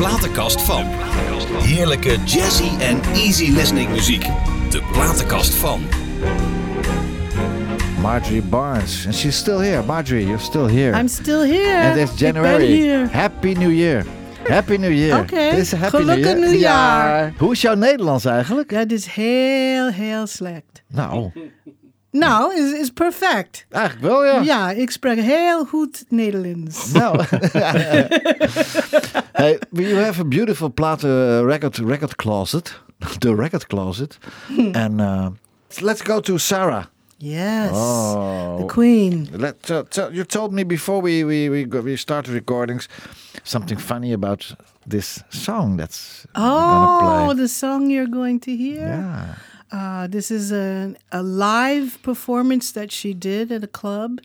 platenkast van. Heerlijke jazzy en easy listening muziek. De platenkast van. Marjorie Barnes. And she's still here. Marjorie, you're still here. I'm still here. And it's Ik ben January. hier. Happy New Year. Happy New Year. Oké, Dit is Happy gelukkig New Year. nieuwjaar. Hoe is jouw Nederlands eigenlijk? Dat is heel, heel slecht. Nou, Nou, is, is perfect. eigenlijk wel ja. Ja, ik spreek heel goed Nederlands. Nou. hey, you have a beautiful platen record record closet. The record closet. And uh, let's go to Sarah. Yes. Oh. The queen. Let, uh, tell- you told me before we we we, we started recordings something funny about this song that's Oh, the song you're going to hear? yeah. Uh, this is a, a live performance that she did at a club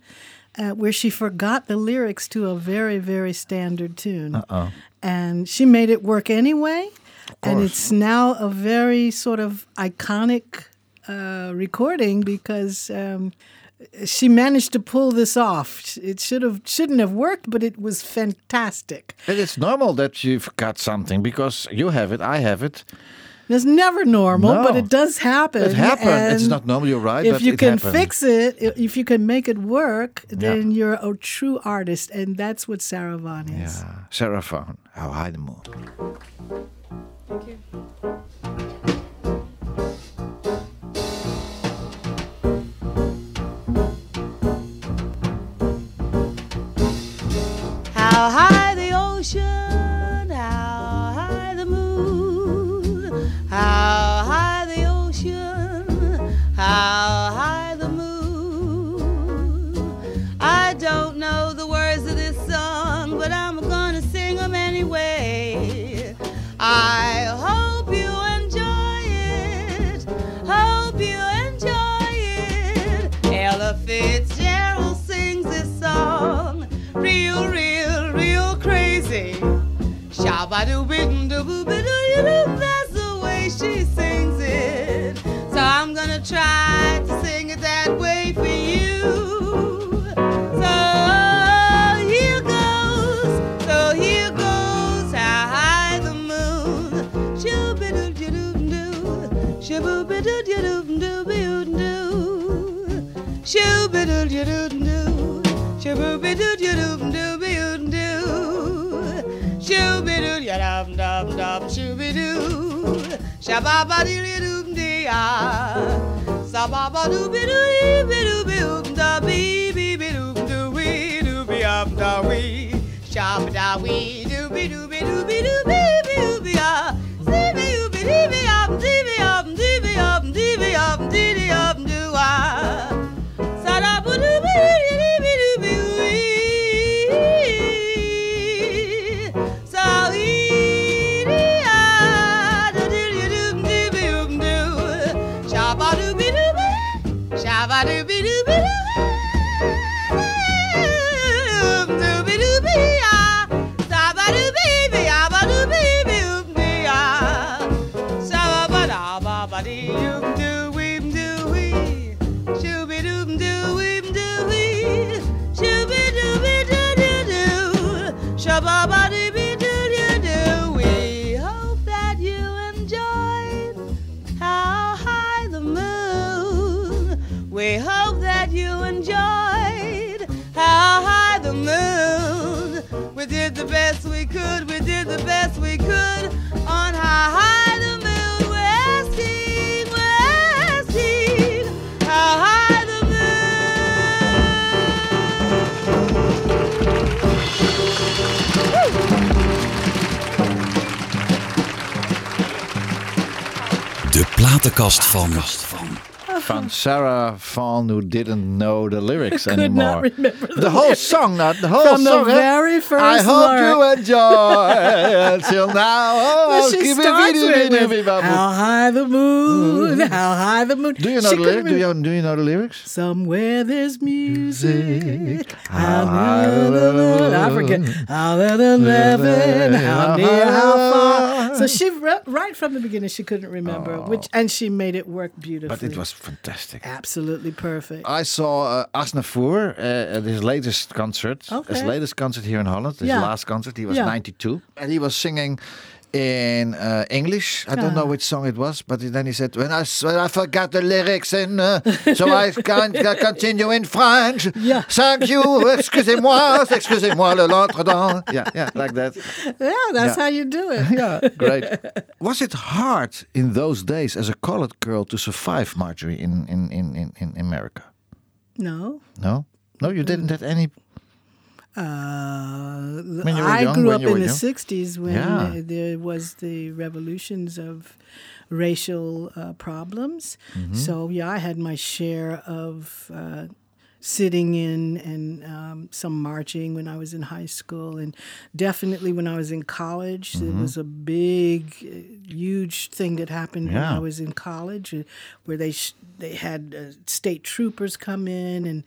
uh, where she forgot the lyrics to a very, very standard tune. Uh-oh. And she made it work anyway. And it's now a very sort of iconic uh, recording because um, she managed to pull this off. It should have shouldn't have worked, but it was fantastic. And it's normal that you forgot something because you have it, I have it. It's never normal, but it does happen. It happened. It's not normal. You're right. If but you it can happened. fix it, if you can make it work, then Yeah. you're a true artist, and that's what Sarah Vaughan is. Yeah, Sarah Vaughan. How high the moon. Thank you. How high the ocean, shoo-ba-doo-doo-doo-doo-doo. Shoo-ba-doo-ya-dum-dum-dum, shoo-ba-doo. Shabba-ba-dee-dee-doo-dee-ah. Sabba-ba-doo-be-doo-be-doo-be-doo-be-doo-be-doo-be-doo-be-um-da-wee. Shabba-da-wee-doo-be-doo-be-doo-be-doo-be-ah. Van. Van Sarah Vaughan, who didn't know the lyrics Could anymore. not remember the, the whole lyrics. song, not the whole From the song. eh? very first I hope lyric. you enjoy until now. Oh, Well, she starts with, video, with video. how high the moon, how high the moon. Do you know She the lyrics? Do you, do you know the lyrics? Somewhere there's music. How high the the I forget. How the heaven, how near, how far. So she right from the beginning, she couldn't remember which, and she made it work beautifully. Oh. But it was fantastic. absolutely perfect. I saw uh, Aznavour uh, at his latest concert. His latest concert here in Holland. His Yeah. last concert. He was Yeah. 92. And he was singing in uh, English. I don't know Ah. which song it was, but then he said, "When I when I forgot the lyrics, and uh, so I can't continue in French. Yeah. Thank you. Excusez-moi. Excusez-moi le l'entredent. Yeah, yeah, like that. yeah, that's Yeah. how you do it. Yeah, great. Was it hard in those days as a colored girl to survive, Marjorie, in in in in, in America? No. No, no, you didn't have any. Uh, When you were I young, grew up in the young? 60s when Yeah. there was the revolutions of racial uh, problems. Mm-hmm. So, yeah, I had my share of uh, sitting in and um, some marching when I was in high school. And definitely when I was in college, Mm-hmm. it was a big, uh, huge thing that happened when I was in college uh, where they, sh- they had uh, state troopers come in and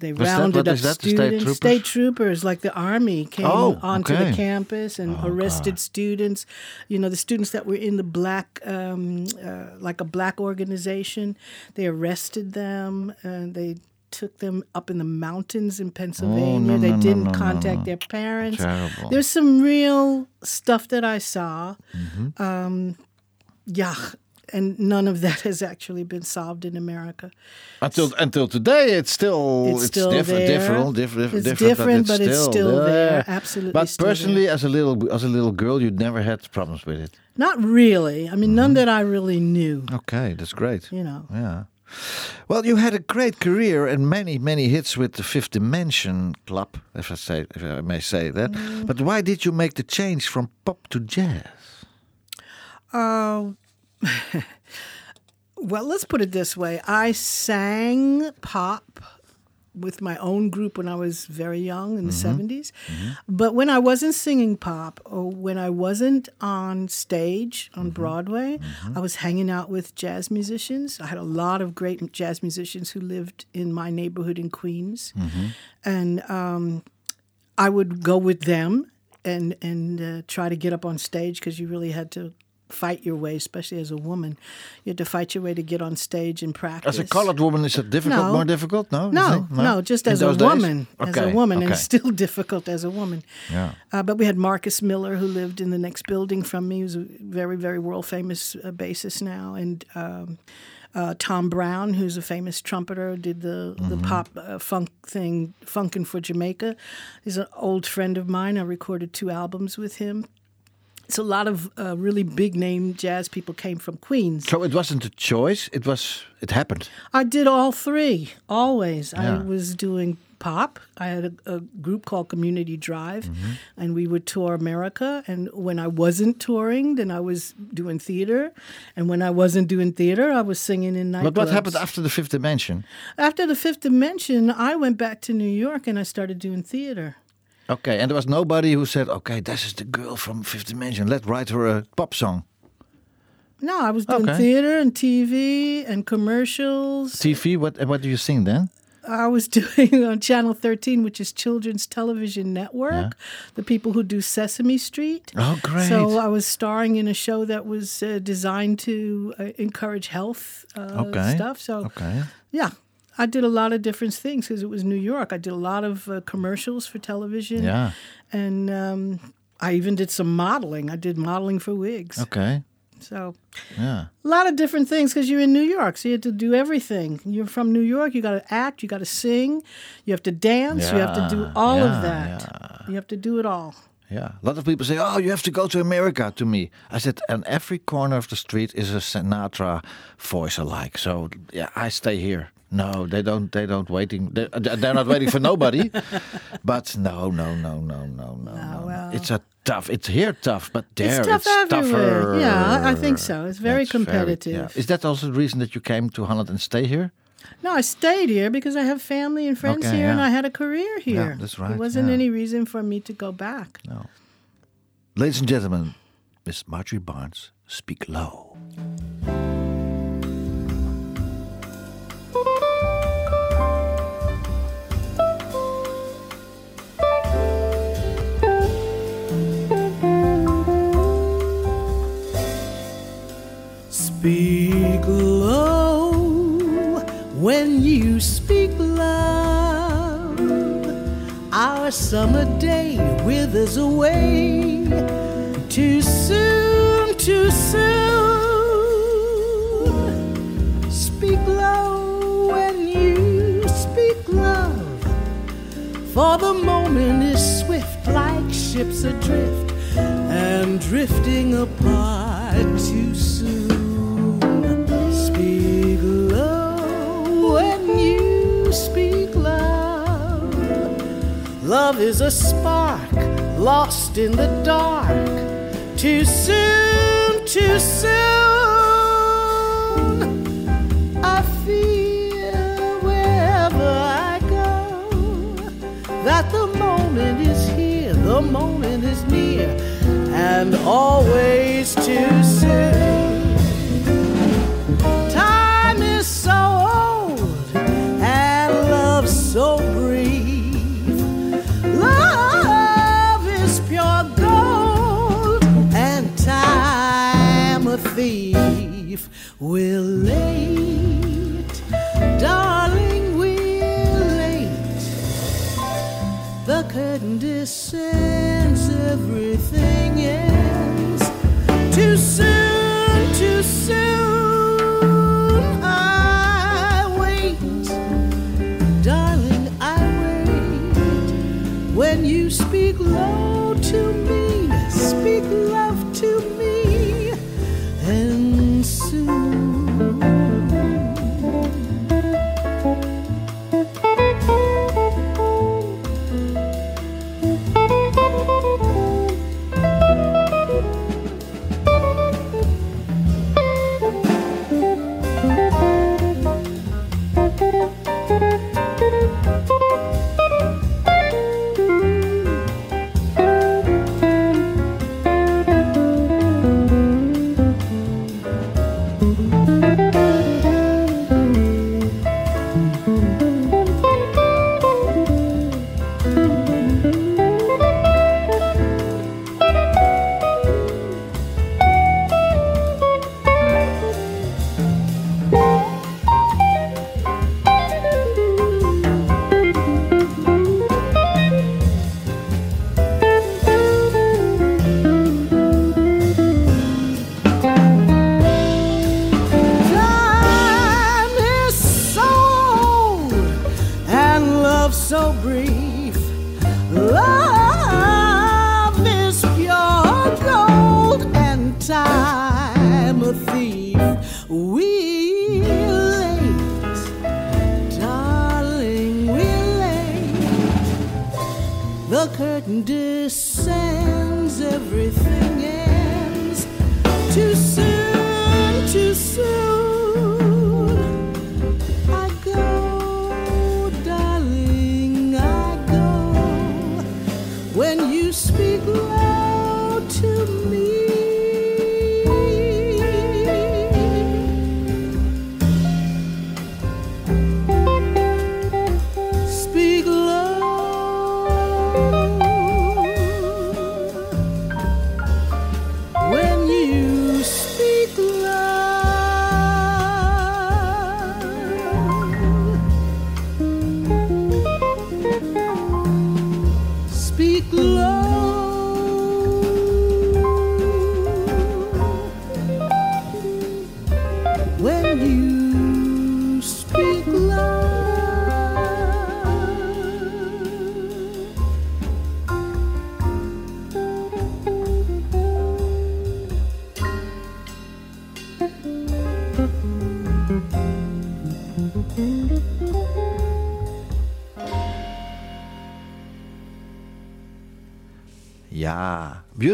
they What's rounded What up that, the state students. troopers? State troopers, like the army, came Oh, onto okay. the campus and arrested students. You know, the students that were in the black, um, uh, like a black organization, they arrested them and they took them up in the mountains in Pennsylvania. Oh, no, they no, didn't no, contact their parents. Terrible. There's some real stuff that I saw. Mm-hmm. Um, yeah. And none of that has actually been solved in America. Until until today, it's still It's still different, there. different, different, It's different, different, but but it's it's still, still there. there. Absolutely But still personally, as a little as a little girl, you never had problems with it. Not really. I mean, none that I really knew. Okay, that's great. You know. Yeah. Well, you had a great career and many, many hits with the Fifth Dimension Club, if I say, if I may say that. Mm. But why did you make the change from pop to jazz? Uh, well, let's put it this way. I sang pop with my own group when I was very young in the mm-hmm. 70s. Mm-hmm. But when I wasn't singing pop or when I wasn't on stage on mm-hmm. Broadway, I was hanging out with jazz musicians. I had a lot of great jazz musicians who lived in my neighborhood in Queens. And um, I would go with them and and uh, try to get up on stage because you really had to fight your way, especially as a woman. You had to fight your way to get on stage and practice. As a colored woman, is it difficult, No. more difficult? No, you No, no, just as a those days? woman, as a woman, and it's still difficult as a woman. Yeah. Uh, but we had Marcus Miller, who lived in the next building from me, who's a very, very world famous uh, bassist now, and um, uh, Tom Browne, who's a famous trumpeter, did the the Mm-hmm. pop uh, funk thing, funkin' for Jamaica. He's an old friend of mine. I recorded two albums with him. So a lot of uh, really big name jazz people came from Queens. So it wasn't a choice; it was it happened. I did all three always. Yeah. I was doing pop. I had a, a group called Community Drive, Mm-hmm. and we would tour America. And when I wasn't touring, then I was doing theater. And when I wasn't doing theater, I was singing in nightclubs. But what happened after the Fifth Dimension? After the Fifth Dimension, I went back to New York and I started doing theater. Okay, and there was nobody who said, "Okay, this is the girl from Fifth Dimension. Let's write her a pop song." No, I was doing Okay. theater and TV and commercials. TV. What what do you sing then? I was doing on Channel 13, which is Children's Television Network, the people who do Sesame Street. Oh, great. So I was starring in a show that was uh, designed to uh, encourage health uh, Okay. stuff. So, Okay. yeah, I did a lot of different things because it was New York. I did a lot of uh, commercials for television. Yeah. And um, I even did some modeling. I did modeling for wigs. Okay. So Yeah. a lot of different things because you're in New York, so you have to do everything. You're from New York, you got to act, you got to sing, you have to dance, you have to do all yeah, of that. You have to do it all. Yeah. A lot of people say, "Oh, you have to go to America." To me, I said, "And every corner of the street is a Sinatra voice alike." So yeah, I stay here. No, they don't. They don't waiting. They, they're not waiting for nobody. But no, no, no, no, no, no, no. well. It's a tough. It's here tough, but there it's tough it's tougher. Yeah, I- think so. It's very That's competitive. yeah. Is that also the reason that you came to Holland and stay here? No, I stayed here because I have family and friends Okay, here, and. I had a career here. Yeah, that's There right, wasn't yeah. any reason for me to go back. No. Ladies and gentlemen, Miss Marjorie Barnes, speak low. Speak low when you speak love. Our summer day withers away too soon, too soon. Speak low when you speak love. For the moment is swift like ships adrift and drifting apart too soon. Speak low when you speak love. Love is a spark lost in the dark. Too soon, too soon. I feel wherever I go that the moment is here, the moment is near, and always too soon.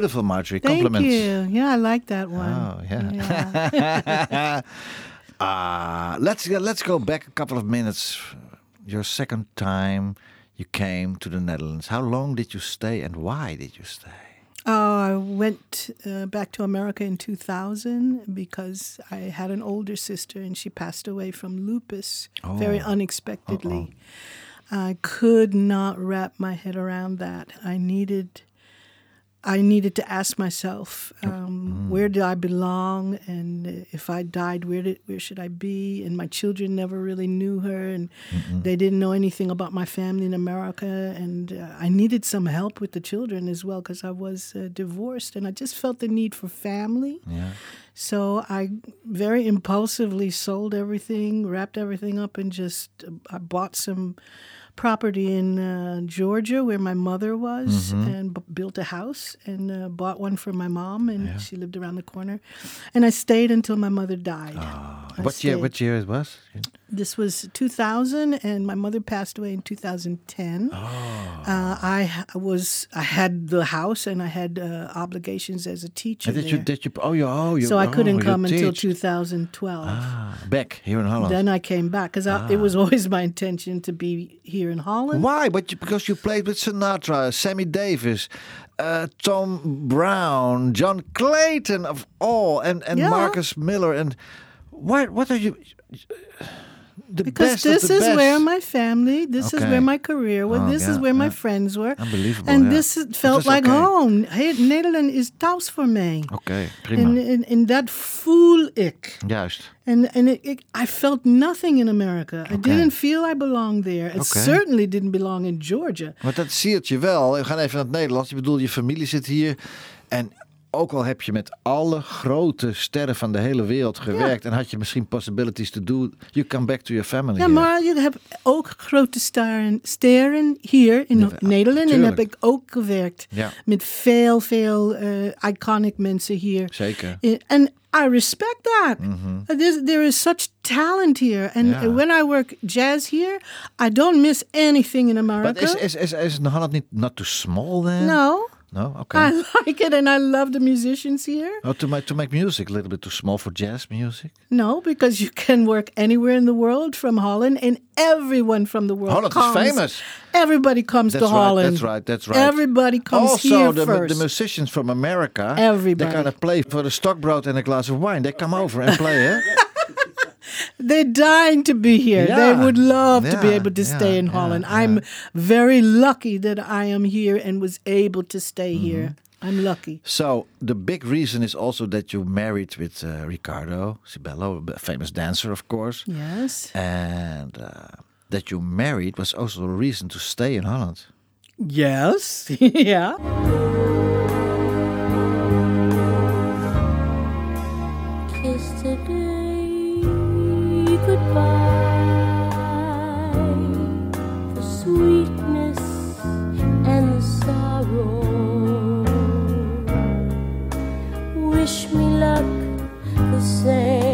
Beautiful, Marjorie. Thank Compliments. you. Yeah, I like that one. Oh, yeah. Yeah. Uh, let's let's go back a couple of minutes. Your second time you came to the Netherlands. How long did you stay, and why did you stay? Oh, I went uh, back to America in 2000 because I had an older sister and she passed away from lupus very Oh. unexpectedly. I could not wrap my head around that. I needed I needed to ask myself, um, where do I belong, and if I died, where did where should I be? And my children never really knew her, and they didn't know anything about my family in America, and uh, I needed some help with the children as well because I was uh, divorced, and I just felt the need for family. Yeah. So I very impulsively sold everything, wrapped everything up, and just uh, I bought some property in uh, Georgia where my mother was, and b- built a house and uh, bought one for my mom, and she lived around the corner. And I stayed until my mother died. I What year? stayed. What year it was? This was 2000, and my mother passed away in 2010. Oh. Uh, I was I had the house, and I had uh, obligations as a teacher did you? Did you? Oh, you. Oh, you. so I oh, couldn't you come until teach. 2012. Ah, back here in Holland. Then I came back because it was always my intention to be here in Holland. Why? But you, because you played with Sinatra, Sammy Davis, uh, Tom Browne, John Clayton of all, and and Yeah. Marcus Miller, and why? What are you? The Because this the is best. where my family, this is where my career was, Oh, this is yeah, where my friends were. Unbelievable, And yeah. this felt like okay. home. Hey, Nederland is thuis voor mij. Oké, prima. En, en, en dat voel ik. Juist. And and it, it, I felt nothing in America. I didn't feel I belonged there. It certainly didn't belong in Georgia. Maar dat siert je wel. We gaan even naar het Nederlands. Ik bedoel, je familie zit hier. En ook al heb je met alle grote sterren van de hele wereld gewerkt... en had je misschien possibilities to do... You come back to your family. Ja, here. maar je hebt ook grote sterren, sterren hier in Ja, Nederland. En heb ik ook gewerkt Ja. met veel, veel eh, iconic mensen hier. Zeker. And I respect that. There's, there is such talent here. And when I work jazz here, I don't miss anything in America. But is, is, is, is Holland niet not too small then? no, No? Okay. I like it and I love the musicians here. Oh, to make, to make music a little bit too small for jazz music? No, because you can work anywhere in the world from Holland, and everyone from the world Holland is famous. Everybody comes That's to right, Holland. that's right, that's right. Everybody comes also, here the, first. the musicians from America, Everybody. they kind of play for the stockbrood and a glass of wine. They come over and play, eh? They're dying to be here. They would love to be able to yeah, stay in yeah, Holland. yeah. I'm very lucky that I am here and was able to stay Mm-hmm. here. I'm lucky. So the big reason is also that you married with uh, Ricardo Sibelo, a famous dancer, of course, Yes. and uh, that you married was also a reason to stay in Holland. Yes. yeah. Luck the same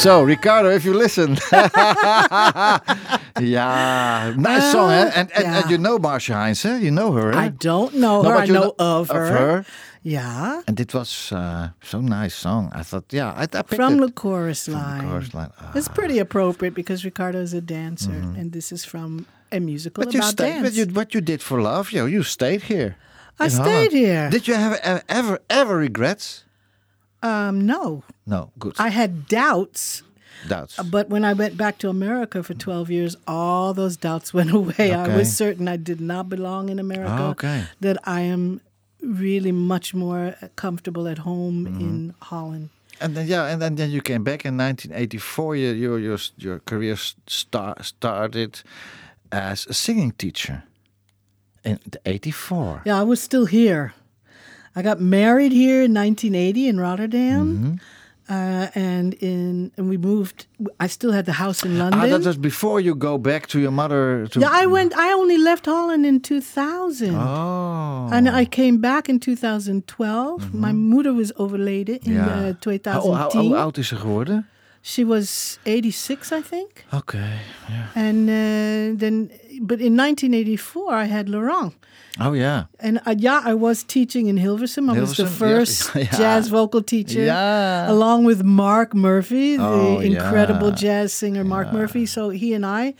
So, Ricardo, if you listen. yeah, nice song, eh? And, and, yeah. and you know Marcia Hines, eh? You know her, eh? I don't know No, her. but I you know of her. her. Yeah. And it was uh, so nice song. I thought, yeah, I, I From it. the chorus line. From the chorus line. Ah. It's pretty appropriate because Ricardo is a dancer, and this is from a musical But you stayed. dance. But you, what you did for love, yo, you stayed here. I stayed Holland. here. Did you have ever, ever, ever regrets? Um, no, No, good. I had doubts, Doubts. but when I went back to America for 12 years, all those doubts went away. I was certain I did not belong in America. Okay. That I am really much more comfortable at home Mm-hmm. in Holland. And then yeah, and then, then you came back in 1984. You, your your your career star, started as a singing teacher in 84. Yeah, I was still here. I got married here in 1980 in Rotterdam. Mm-hmm. Uh, and in and we moved. I still had the house in London. Ah, that was before you go back to your mother. To, yeah, I went. I only left Holland in 2000, Oh. and I came back in 2012. My mother was overleden in Ja. uh, How, how, 2010. hoe oud is ze geworden? She was 86, I think. Okay. Yeah. And uh, then, but in 1984, I had Laurent. Oh yeah. And uh, yeah, I was teaching in Hilversum. I was the first Yeah. jazz vocal teacher, Yeah. along with Mark Murphy, the Oh, incredible yeah. jazz singer Mark Murphy. So he and I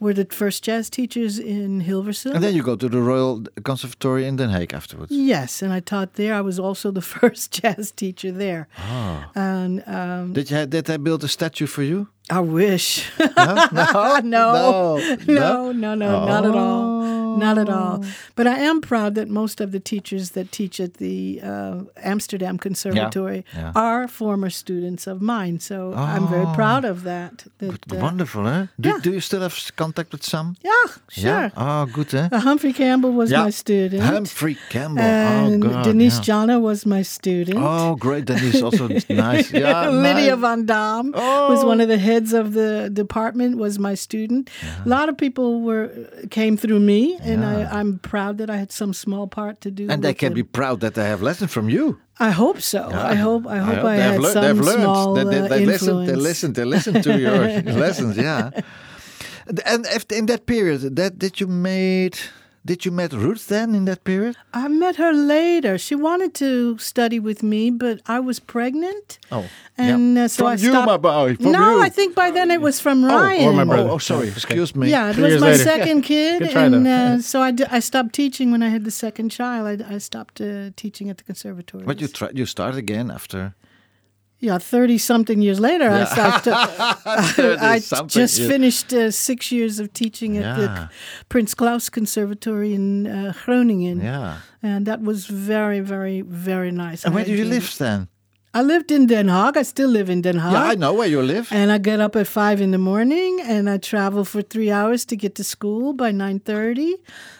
were the first jazz teachers in Hilversum. And then you go to the Royal Conservatory in Den Haag afterwards. yes, and I taught there. I was also the first jazz teacher there. Ah. And um, Did you did they build a statue for you? I wish. No, no, no, no, no, no, no, not at all. Not at all. Oh. But I am proud that most of the teachers that teach at the uh, Amsterdam Conservatory are former students of mine. So I'm very proud of that. uh, Wonderful, huh? Do, do you still have contact with some? yeah, sure. Oh, good, huh? Uh, Humphrey Campbell was my student. Humphrey Campbell. and oh God. Denise. Jannah was my student. Oh, great. Denise also nice. Yeah, Lydia nice. Van Dam Oh. was one of the heads of the department. Was my student. A lot of people were came through me, and I, I'm proud that I had some small part to do. And they can them. be proud that they have lessons from you. I hope so. I hope. I hope I, they had some they've learned. small they, they, uh, they listen. They influence. listen. They listen to your lessons. Yeah. And if in that period, that did you made, did you met Ruth then in that period? I met her later. She wanted to study with me, but I was pregnant. Oh, and yeah. uh, so From I you, stopped. my boy, from no, you. I think by then it was from Ryan. or my brother. Oh, oh, sorry. Excuse me. Yeah, it Three was my later. second kid, Good and though. uh, so I, d- I stopped teaching when I had the second child. I, I stopped uh, teaching at the conservatory. But you try, you start again after. Yeah, thirty something years later, I stopped. Uh, I 30-something just years. finished uh, six years of teaching at Yeah. the Prince Claus Conservatory in uh, Groningen, Yeah. and that was very, very, very nice. And where do you live then? I lived in Den Haag. I still live in Den Haag. Yeah, I know where you live. And I get up at five in the morning, and I travel for three hours to get to school by nine thirty,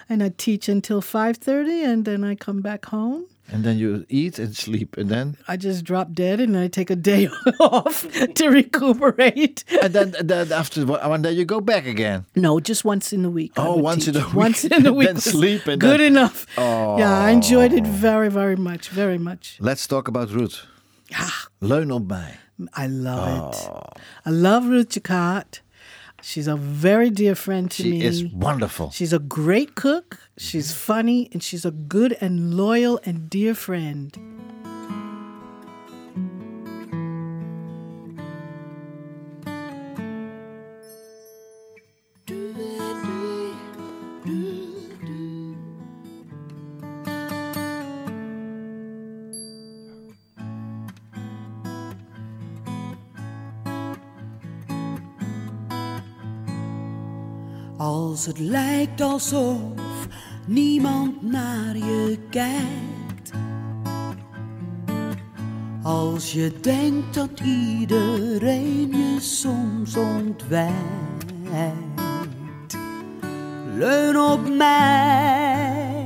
and I teach until five thirty, and then I come back home. And then you eat and sleep, and then I just drop dead, and I take a day off to recuperate. and then, then after one day you go back again. No, just once in a week. Oh, once in teach. a week. Once in a week. Then sleep and good then- enough. Yeah, I enjoyed it very, very much, very much. Let's talk about Ruth. Ah, Leun op mij. I love it. Oh. I love Ruth Jacott. She's a very dear friend to She me. She is wonderful. She's a great cook, she's mm-hmm. funny, and she's a good and loyal and dear friend. Als het lijkt alsof niemand naar je kijkt. Als je denkt dat iedereen je soms ontwijkt. Leun op mij.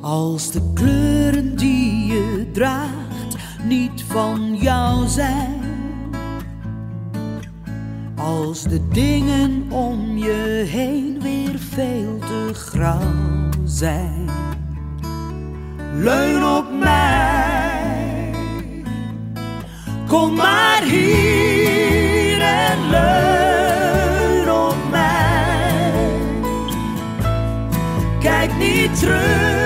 Als de kleuren die je draagt niet van jou zijn. Als de dingen om je heen weer veel te grauw zijn. leun op mij. Kom maar hier en leun op mij. Kijk niet terug,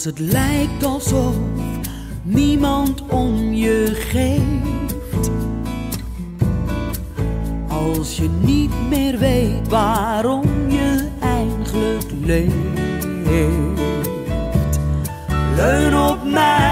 Als het lijkt alsof niemand om je geeft. Als je niet meer weet waarom je eigenlijk leeft. Leun op mij.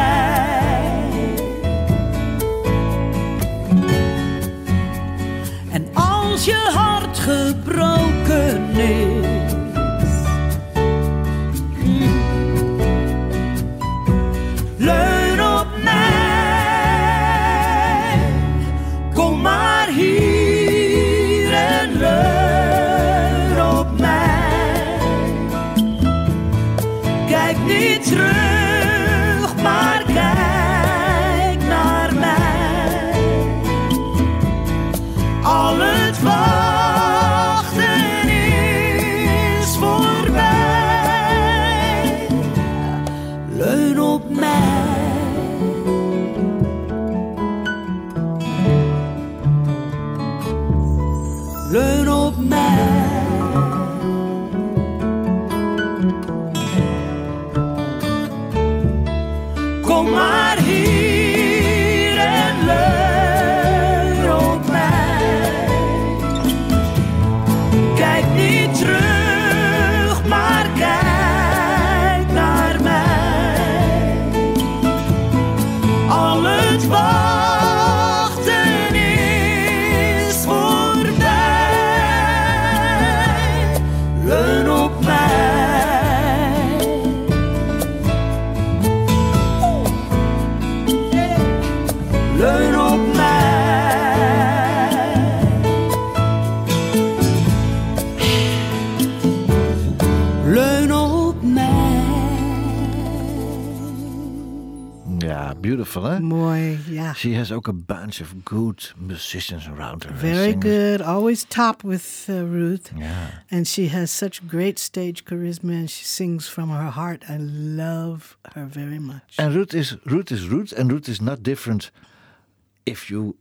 Beautiful, hè? Mooi, ja. She has ook a bunch of good musicians around her. Very good. Always top with uh, Ruth. Yeah. And she has such great stage charisma and she sings from her heart. I love her very much. And Ruth is Ruth is Ruth, and Ruth is not different if you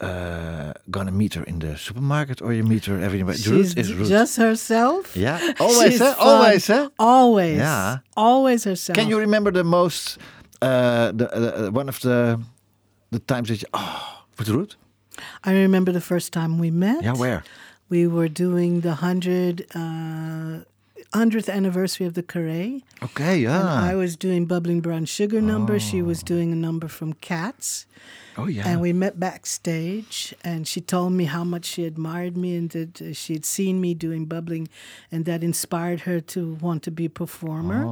uh, gonna meet her in the supermarket or you meet her everywhere. She's Ruth is Ruth. just herself. yeah, always, huh? always, huh? Always. Yeah. Always herself. Can you remember the most uh, the uh, one of the the times that you oh with Ruth? I remember the first time we met. Yeah, where? We were doing the 100, uh, 100th anniversary of the Carré. Okay, yeah. And I was doing Bubbling Brown Sugar number. She was doing a number from Cats. Oh yeah. And we met backstage, and she told me how much she admired me and that uh, she had seen me doing bubbling, and that inspired her to want to be a performer,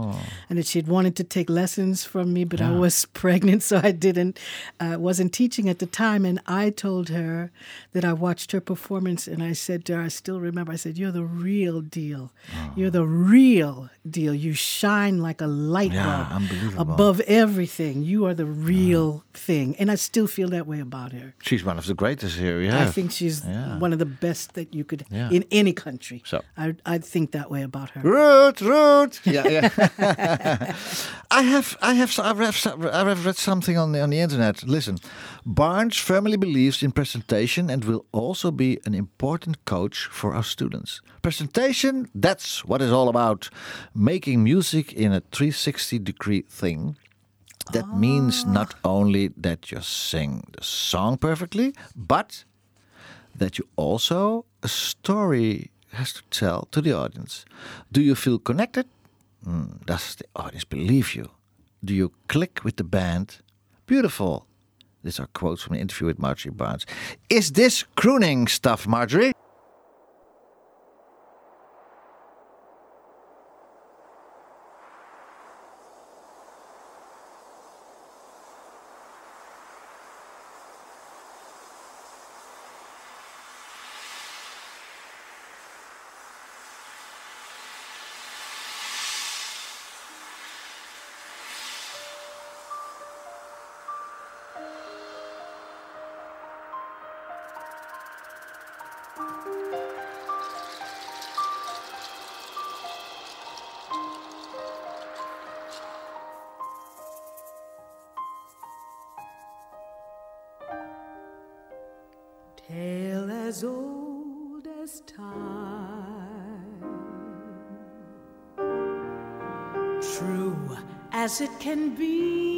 and that she had wanted to take lessons from me, but I was pregnant, so I didn't, uh, wasn't teaching at the time. And I told her that I watched her performance, and I said to her, I still remember, I said, "You're the real deal. You're the real deal. You shine like a light Yeah, bulb above everything. You are the real thing, and I still feel that way about her. She's one of the greatest here. Yeah. I think she's Yeah. one of the best that you could Yeah. in any country. So. I I think that way about her. Ruth, Ruth. Yeah, yeah. I have, I have, I have, some- I have read something on the on the internet. Listen, Barnes firmly believes in presentation and will also be an important coach for our students. Presentation, that's what it's all about. Making music in a 360 degree thing. That means not only that you sing the song perfectly, but that you also a story has to tell to the audience. Do you feel connected? Mm, does the audience believe you? Do you click with the band? Beautiful. These are quotes from an interview with Marjorie Barnes. Is this crooning stuff, Marjorie? As old as time. True as it can be.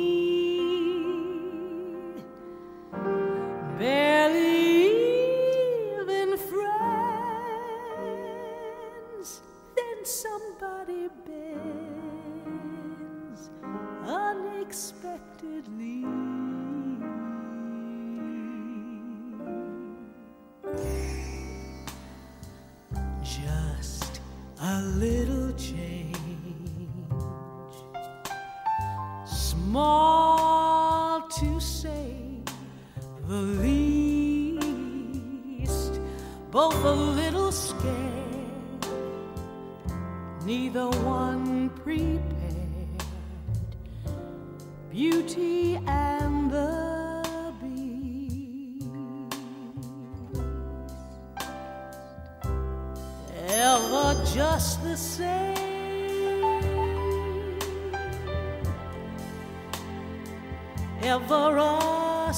Ever a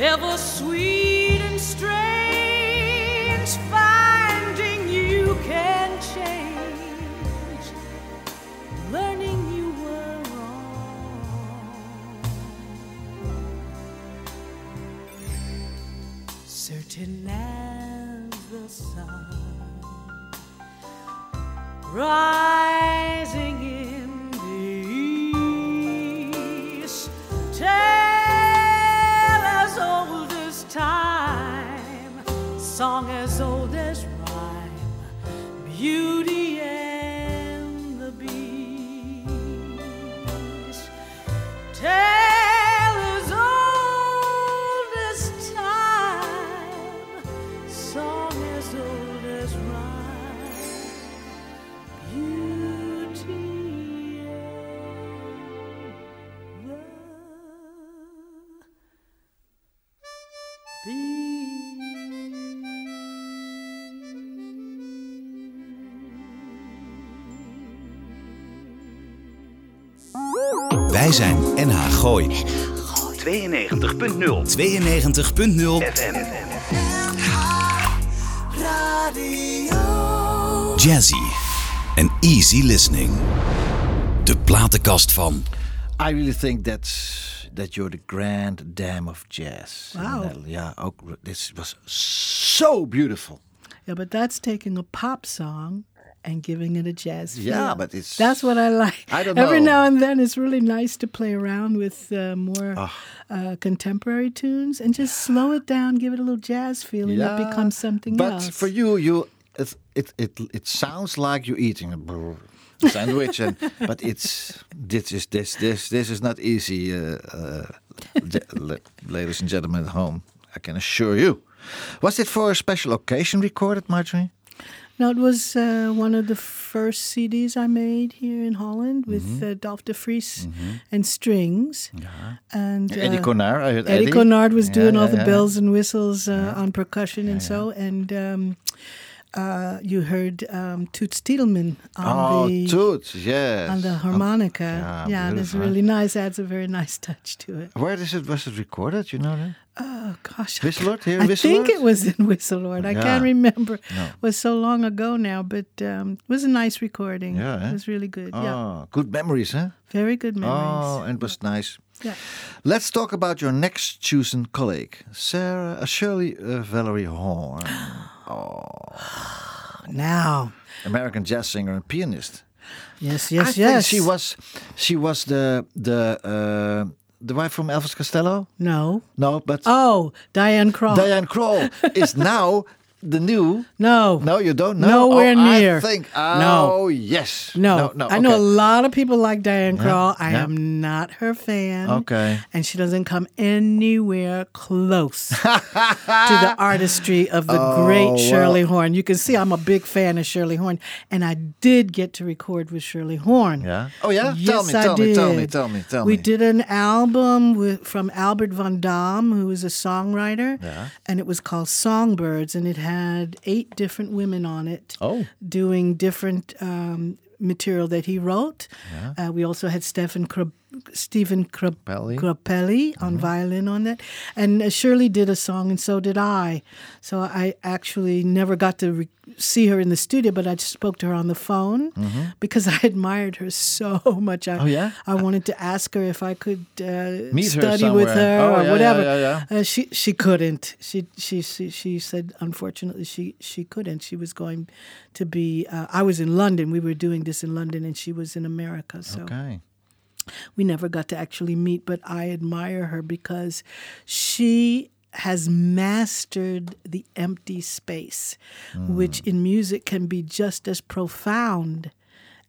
ever sweet and strange, finding you can change, learning you were wrong. certain as the sun rising 92.0 92.0 FM. Jazzy en easy listening. De platenkast van I really think that's that you're the grand dame of jazz. Wow. Yeah, ook, this was so beautiful. Yeah, but that's taking a pop song and giving it a jazz feel. Yeah, but it's- that's what I like. I don't know. Every now and then, it's really nice to play around with uh, more Ah. uh, contemporary tunes and just slow it down, give it a little jazz feel, and it becomes something but else. But for you, you it it it, it sounds like you're eating a sandwich, and but it's this is this this this is not easy, uh, uh, ladies and gentlemen at home. I can assure you. Was it for a special occasion recorded, Marjorie? No, it was uh, one of the first CDs I made here in Holland with Mm-hmm. uh, Dolph de Vries and strings. And Eddie uh, Conard, I heard Eddie, Eddie. Conard was Yeah, doing all yeah, the bells and whistles uh, on percussion and so. And um, uh, you heard um, Toots Thielemans on Oh, the Toots, yes. on the harmonica. yeah, yeah, that's really nice. Adds a very nice touch to it. Where is it? Was it recorded? You know that? Oh gosh, Wisseloord here. I in think it was in Wisseloord. I Yeah. can't remember. No. It was so long ago now, but um, it was a nice recording. Yeah, eh? it was really good. Oh, Yeah, good memories, huh? very good memories. Oh, and it was nice. Yeah. Let's talk about your next chosen colleague, Sarah uh, Shirley uh, Valerie Horn. Oh, now, American jazz singer and pianist. yes, I yes, think yes. she was she was the the uh, the wife from Elvis Costello. No. No, but Oh, Diane Krall. Diane Krall is now the new. No. No, you don't know. Nowhere oh, near. I think. Oh, No. yes. No, no. I know a lot of people like Diane Krall. I yeah. am not her fan. Okay. And she doesn't come anywhere close to the artistry of the Oh, great Shirley well. Horn. You can see I'm a big fan of Shirley Horn, and I did get to record with Shirley Horn. Yeah. Oh yeah. Yes, tell me. I Tell me. Tell me. Tell me. Tell we me. did an album with, from Albert Van Dam, who is a songwriter, Yeah. and it was called Songbirds, and it had eight different women on it Oh. doing different um, material that he wrote. Uh, we also had Stephen Krab- Stephen Grappelli. Grappelli on violin on that, and uh, Shirley did a song, and so did I. So I actually never got to re- see her in the studio, but I just spoke to her on the phone because I admired her so much. I, Oh, yeah? I wanted to ask her if I could uh, Meet her study with somewhere. her Oh, or yeah, whatever. yeah, yeah, Uh, she she couldn't. She, she she she said unfortunately she she couldn't. She was going to be. Uh, I was in London. We were doing this in London, and she was in America. So Okay. We never got to actually meet. But I admire her because she has mastered the empty space, which mm. in music can be just as profound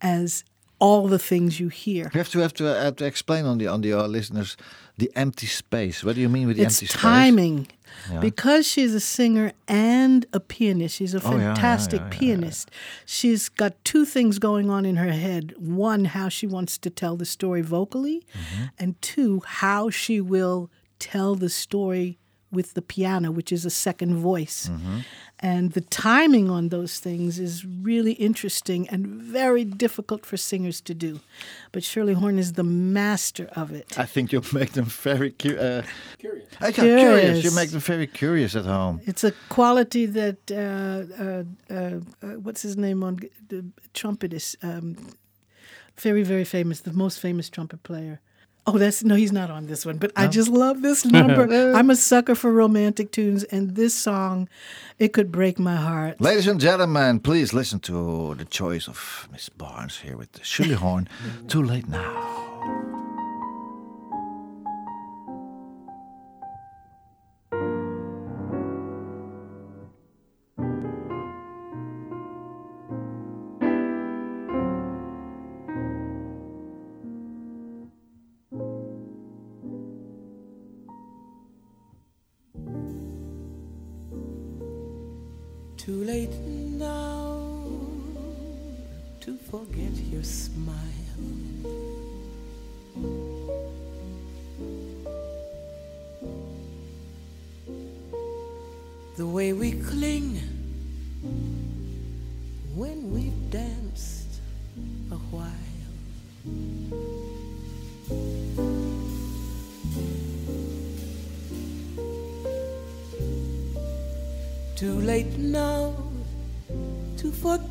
as all the things you hear. You have to have to uh, have to explain on the on the uh, listeners the empty space. What do you mean with the it's empty space? timing. Yeah. Because she's a singer and a pianist, she's a Oh, fantastic yeah, yeah, pianist. She's got two things going on in her head. One, how she wants to tell the story vocally, Mm-hmm. and two, how she will tell the story with the piano, which is a second voice. Mm-hmm. And the timing on those things is really interesting and very difficult for singers to do. But Shirley Horn is the master of it. I think you make them very cu- uh, curious. I got curious. You make them very curious at home. It's a quality that uh, uh, uh, uh, what's his name on the trumpet is um, very very famous, the most famous trumpet player. Oh, that's no, he's not on this one. But I just love this number. I'm a sucker for romantic tunes, and this song, it could break my heart. Ladies and gentlemen, please listen to the choice of Miss Barnes here with the Shirley Horn. Too late now.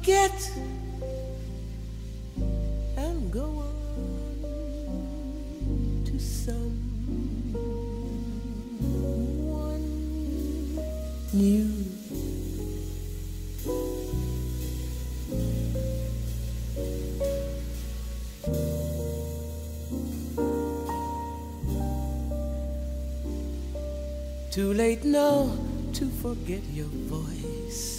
Forget and go on to someone new. Too late now to forget your voice.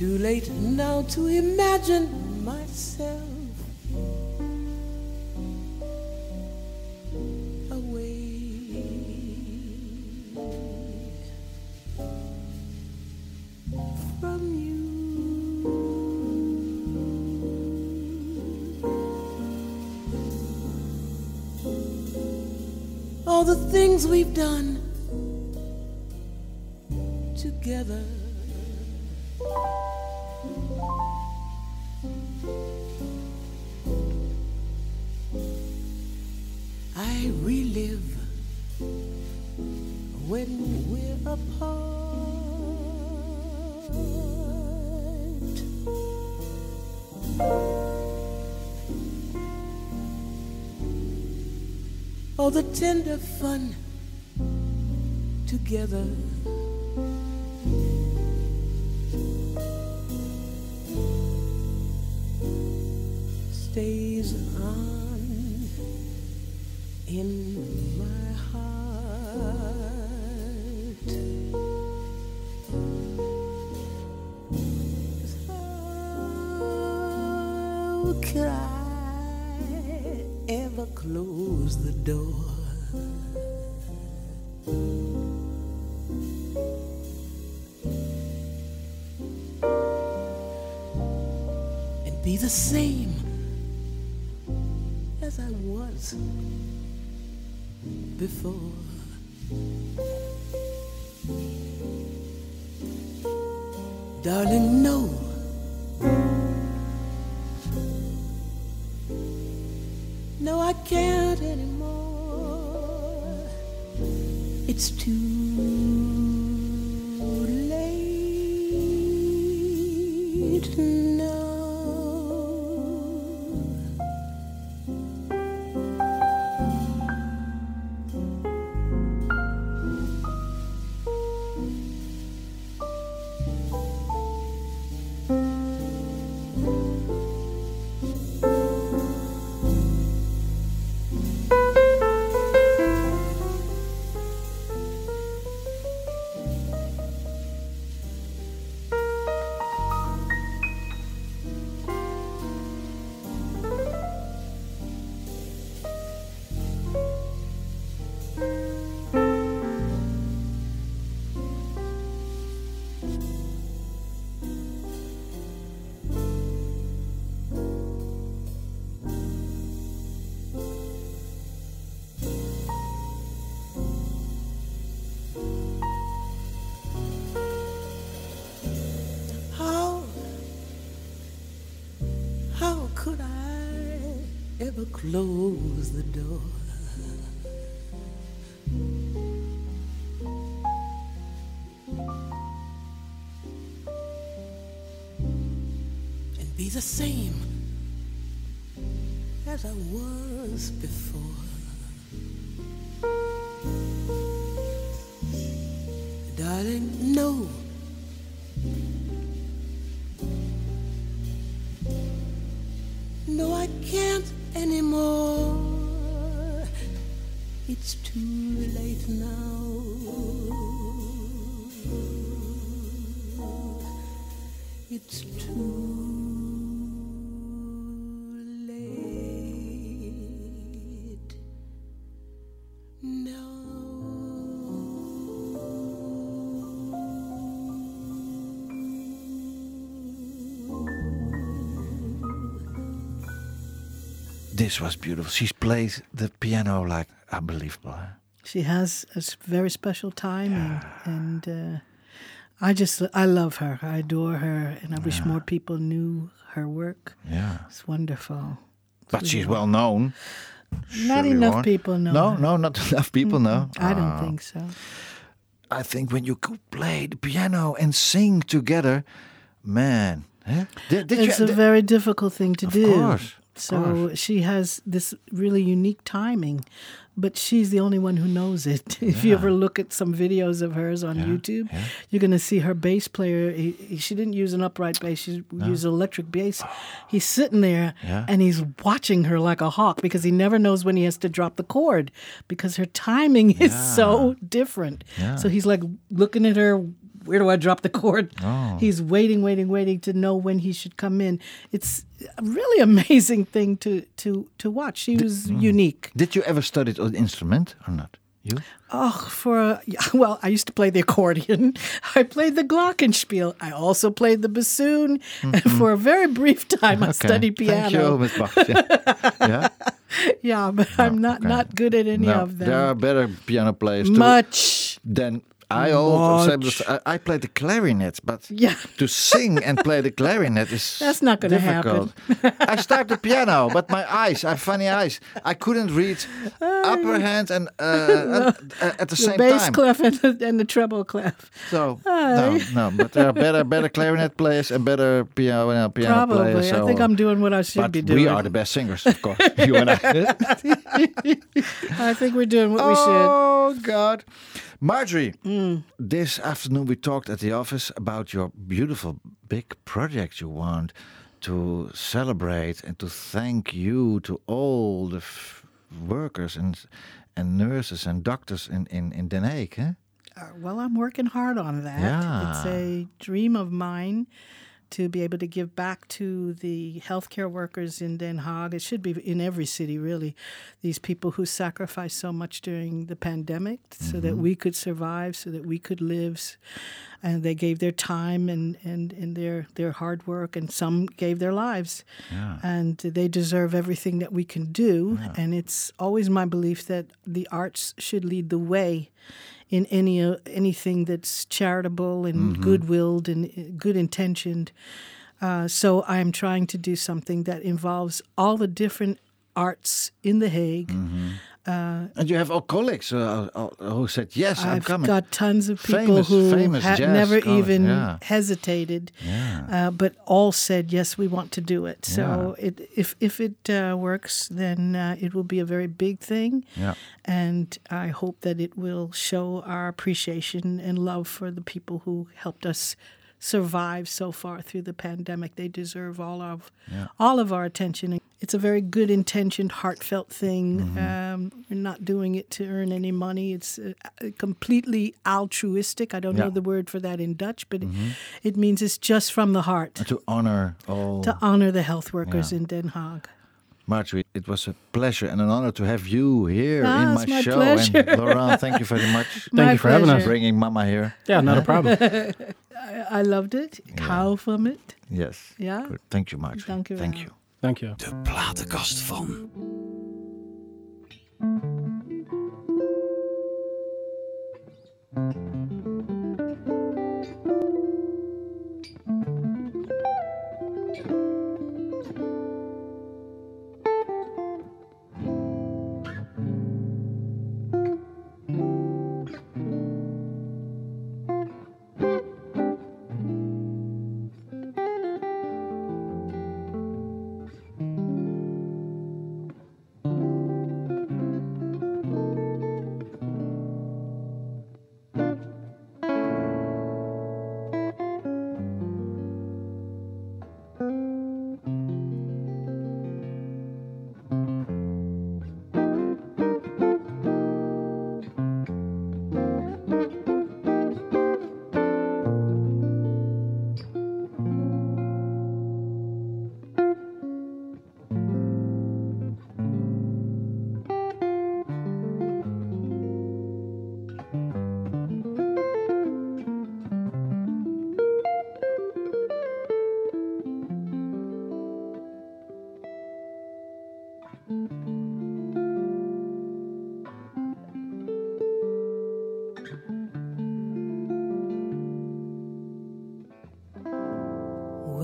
Too late now to imagine myself away from you. All the things we've done All the tender fun together. Close the door? And be the same as I was before. Darling, no. I can't anymore. It's too late I ever close the door? And be the same as I was before. Darling, no. No, I can't anymore. It's too late now. It's too This was beautiful. She plays the piano like unbelievable. Huh? She has a very special timing, and uh, I just I love her. I adore her, and I wish more people knew her work. Yeah. It's wonderful. But she's well known. Not Surely enough won't. people know. No, her. no, not enough people know. I don't Ah. think so. I think when you could play the piano and sing together, man. Huh? Did, did it's you, a very difficult thing to Of do. Of course, So she has this really unique timing, but she's the only one who knows it. if you ever look at some videos of hers on YouTube, you're going to see her bass player. He, he- she didn't use an upright bass; she used an electric bass. He's sitting there Yeah. and he's watching her like a hawk because he never knows when he has to drop the chord because her timing is so different. Yeah. So he's like looking at her. Where do I drop the chord? Oh. He's waiting, waiting, waiting to know when he should come in. It's a really amazing thing to to to watch. She was mm. unique. Did you ever study an instrument or not? You? Oh, for yeah, well, I used to play the accordion. I played the glockenspiel. I also played the bassoon, and for a very brief time, I studied Mm-hmm. Thank you, piano. Miss Bach. Yeah. yeah? Yeah, but I'm not okay. not good at any No, of them. there are better piano players too. Much. Then I also Much. I, I played the clarinet, but Yeah. to sing and play the clarinet is That's not gonna happen. I start the piano, but my eyes, I have funny eyes. I couldn't read upper hand and uh, at, at the The same bass time. clef and the, and the treble clef. So no, no, but there are better, better clarinet players and better piano piano Probably. players. I think I'm doing what I should but be doing. we are the best singers, of course. you and I. I think we're doing what we should. Oh God, Marjorie! This afternoon we talked at the office about your beautiful big project you want to celebrate and to thank you to all the f- workers and and nurses and doctors in in in Den Haag. Eh? Uh, Well, I'm working hard on that. It's a dream of mine to be able to give back to the healthcare workers in Den Haag. It should be in every city, really. These people who sacrificed so much during the pandemic so that mm-hmm. we could survive, so that we could live. And they gave their time and, and, and their, their hard work, and some gave their lives. And they deserve everything that we can do. And it's always my belief that the arts should lead the way in any uh, anything that's charitable and good-willed and uh, good intentioned. Uh, so I'm trying to do something that involves all the different arts in The Hague. And you have all colleagues uh, uh, who said yes, I'm I've got tons of people Famous- who famous had never even yeah. hesitated, Yeah. uh, but all said yes, we want to do it. So Yeah. it, if if it uh, works, then uh, it will be a very big thing, Yeah. and I hope that it will show our appreciation and love for the people who helped us survive so far through the pandemic. They deserve all of all of our attention. It's a very good intentioned, heartfelt thing. Um, we're not doing it to earn any money. It's uh, uh, completely altruistic. I don't know the word for that in Dutch, but it, it means it's just from the heart And to honor all to honor the health workers Yeah. in Den Haag. Marjorie, it was a pleasure and an honor to have you here Ah, in my, my show. pleasure. And Laurent, thank you very much My you for having pleasure. us. bringing Mama here. Yeah, not a problem. I loved it. Ik hou van het. Yes. Yeah. Good. Thank you, Marjorie. Dank u Thank you. Thank you. De platenkast van.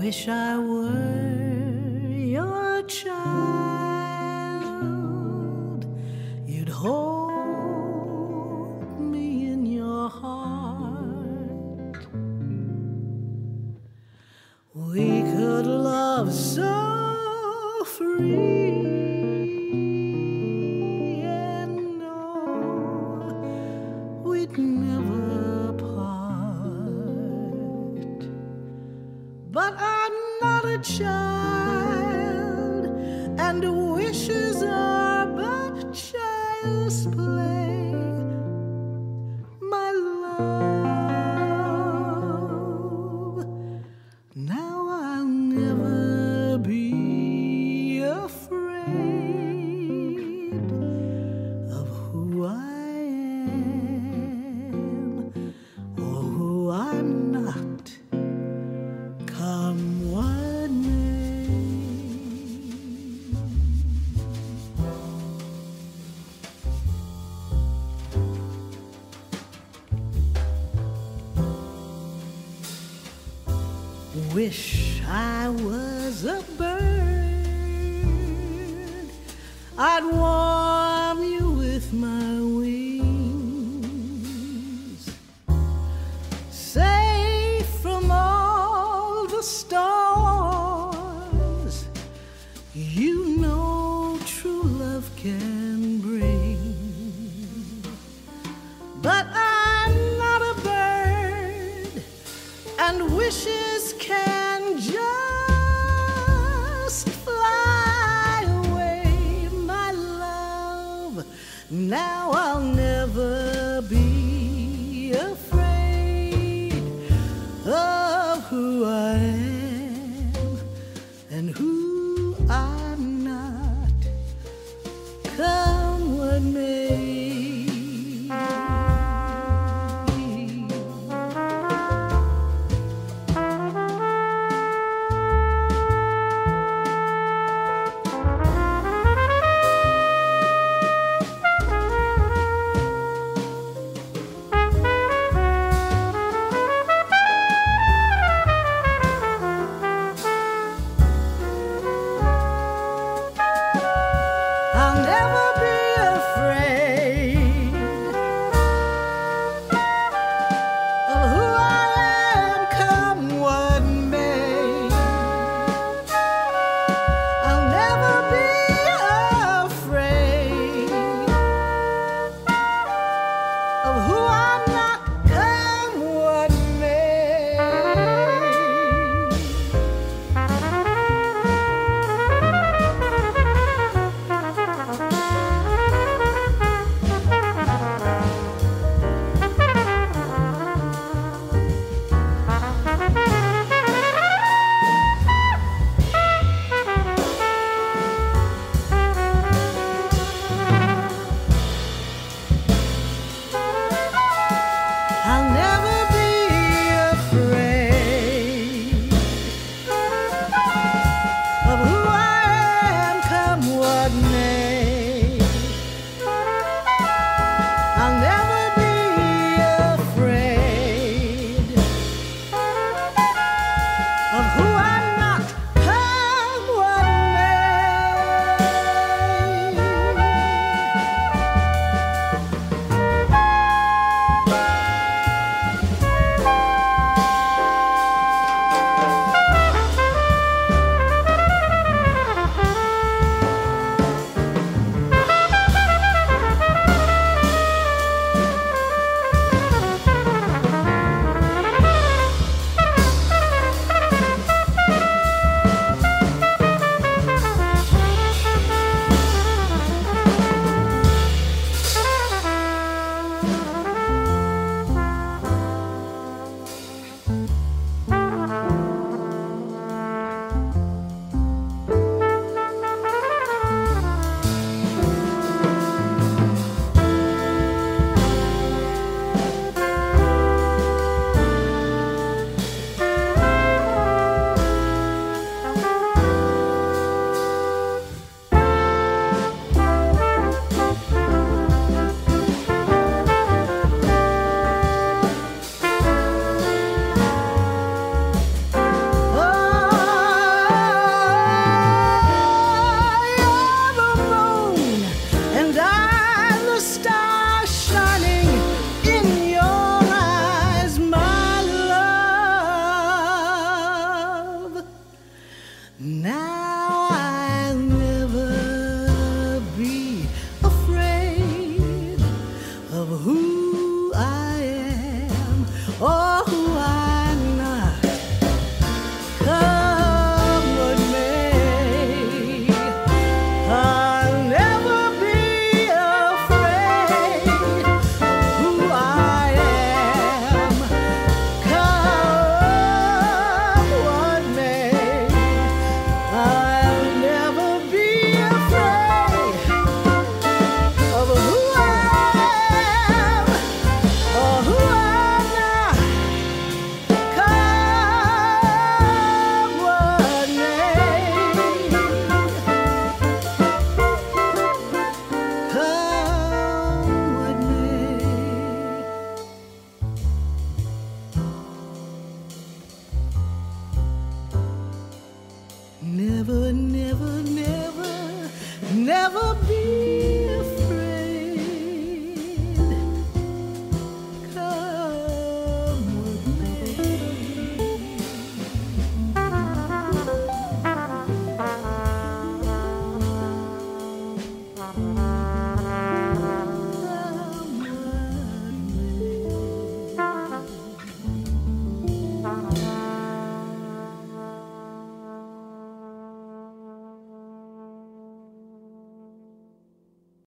Wish I were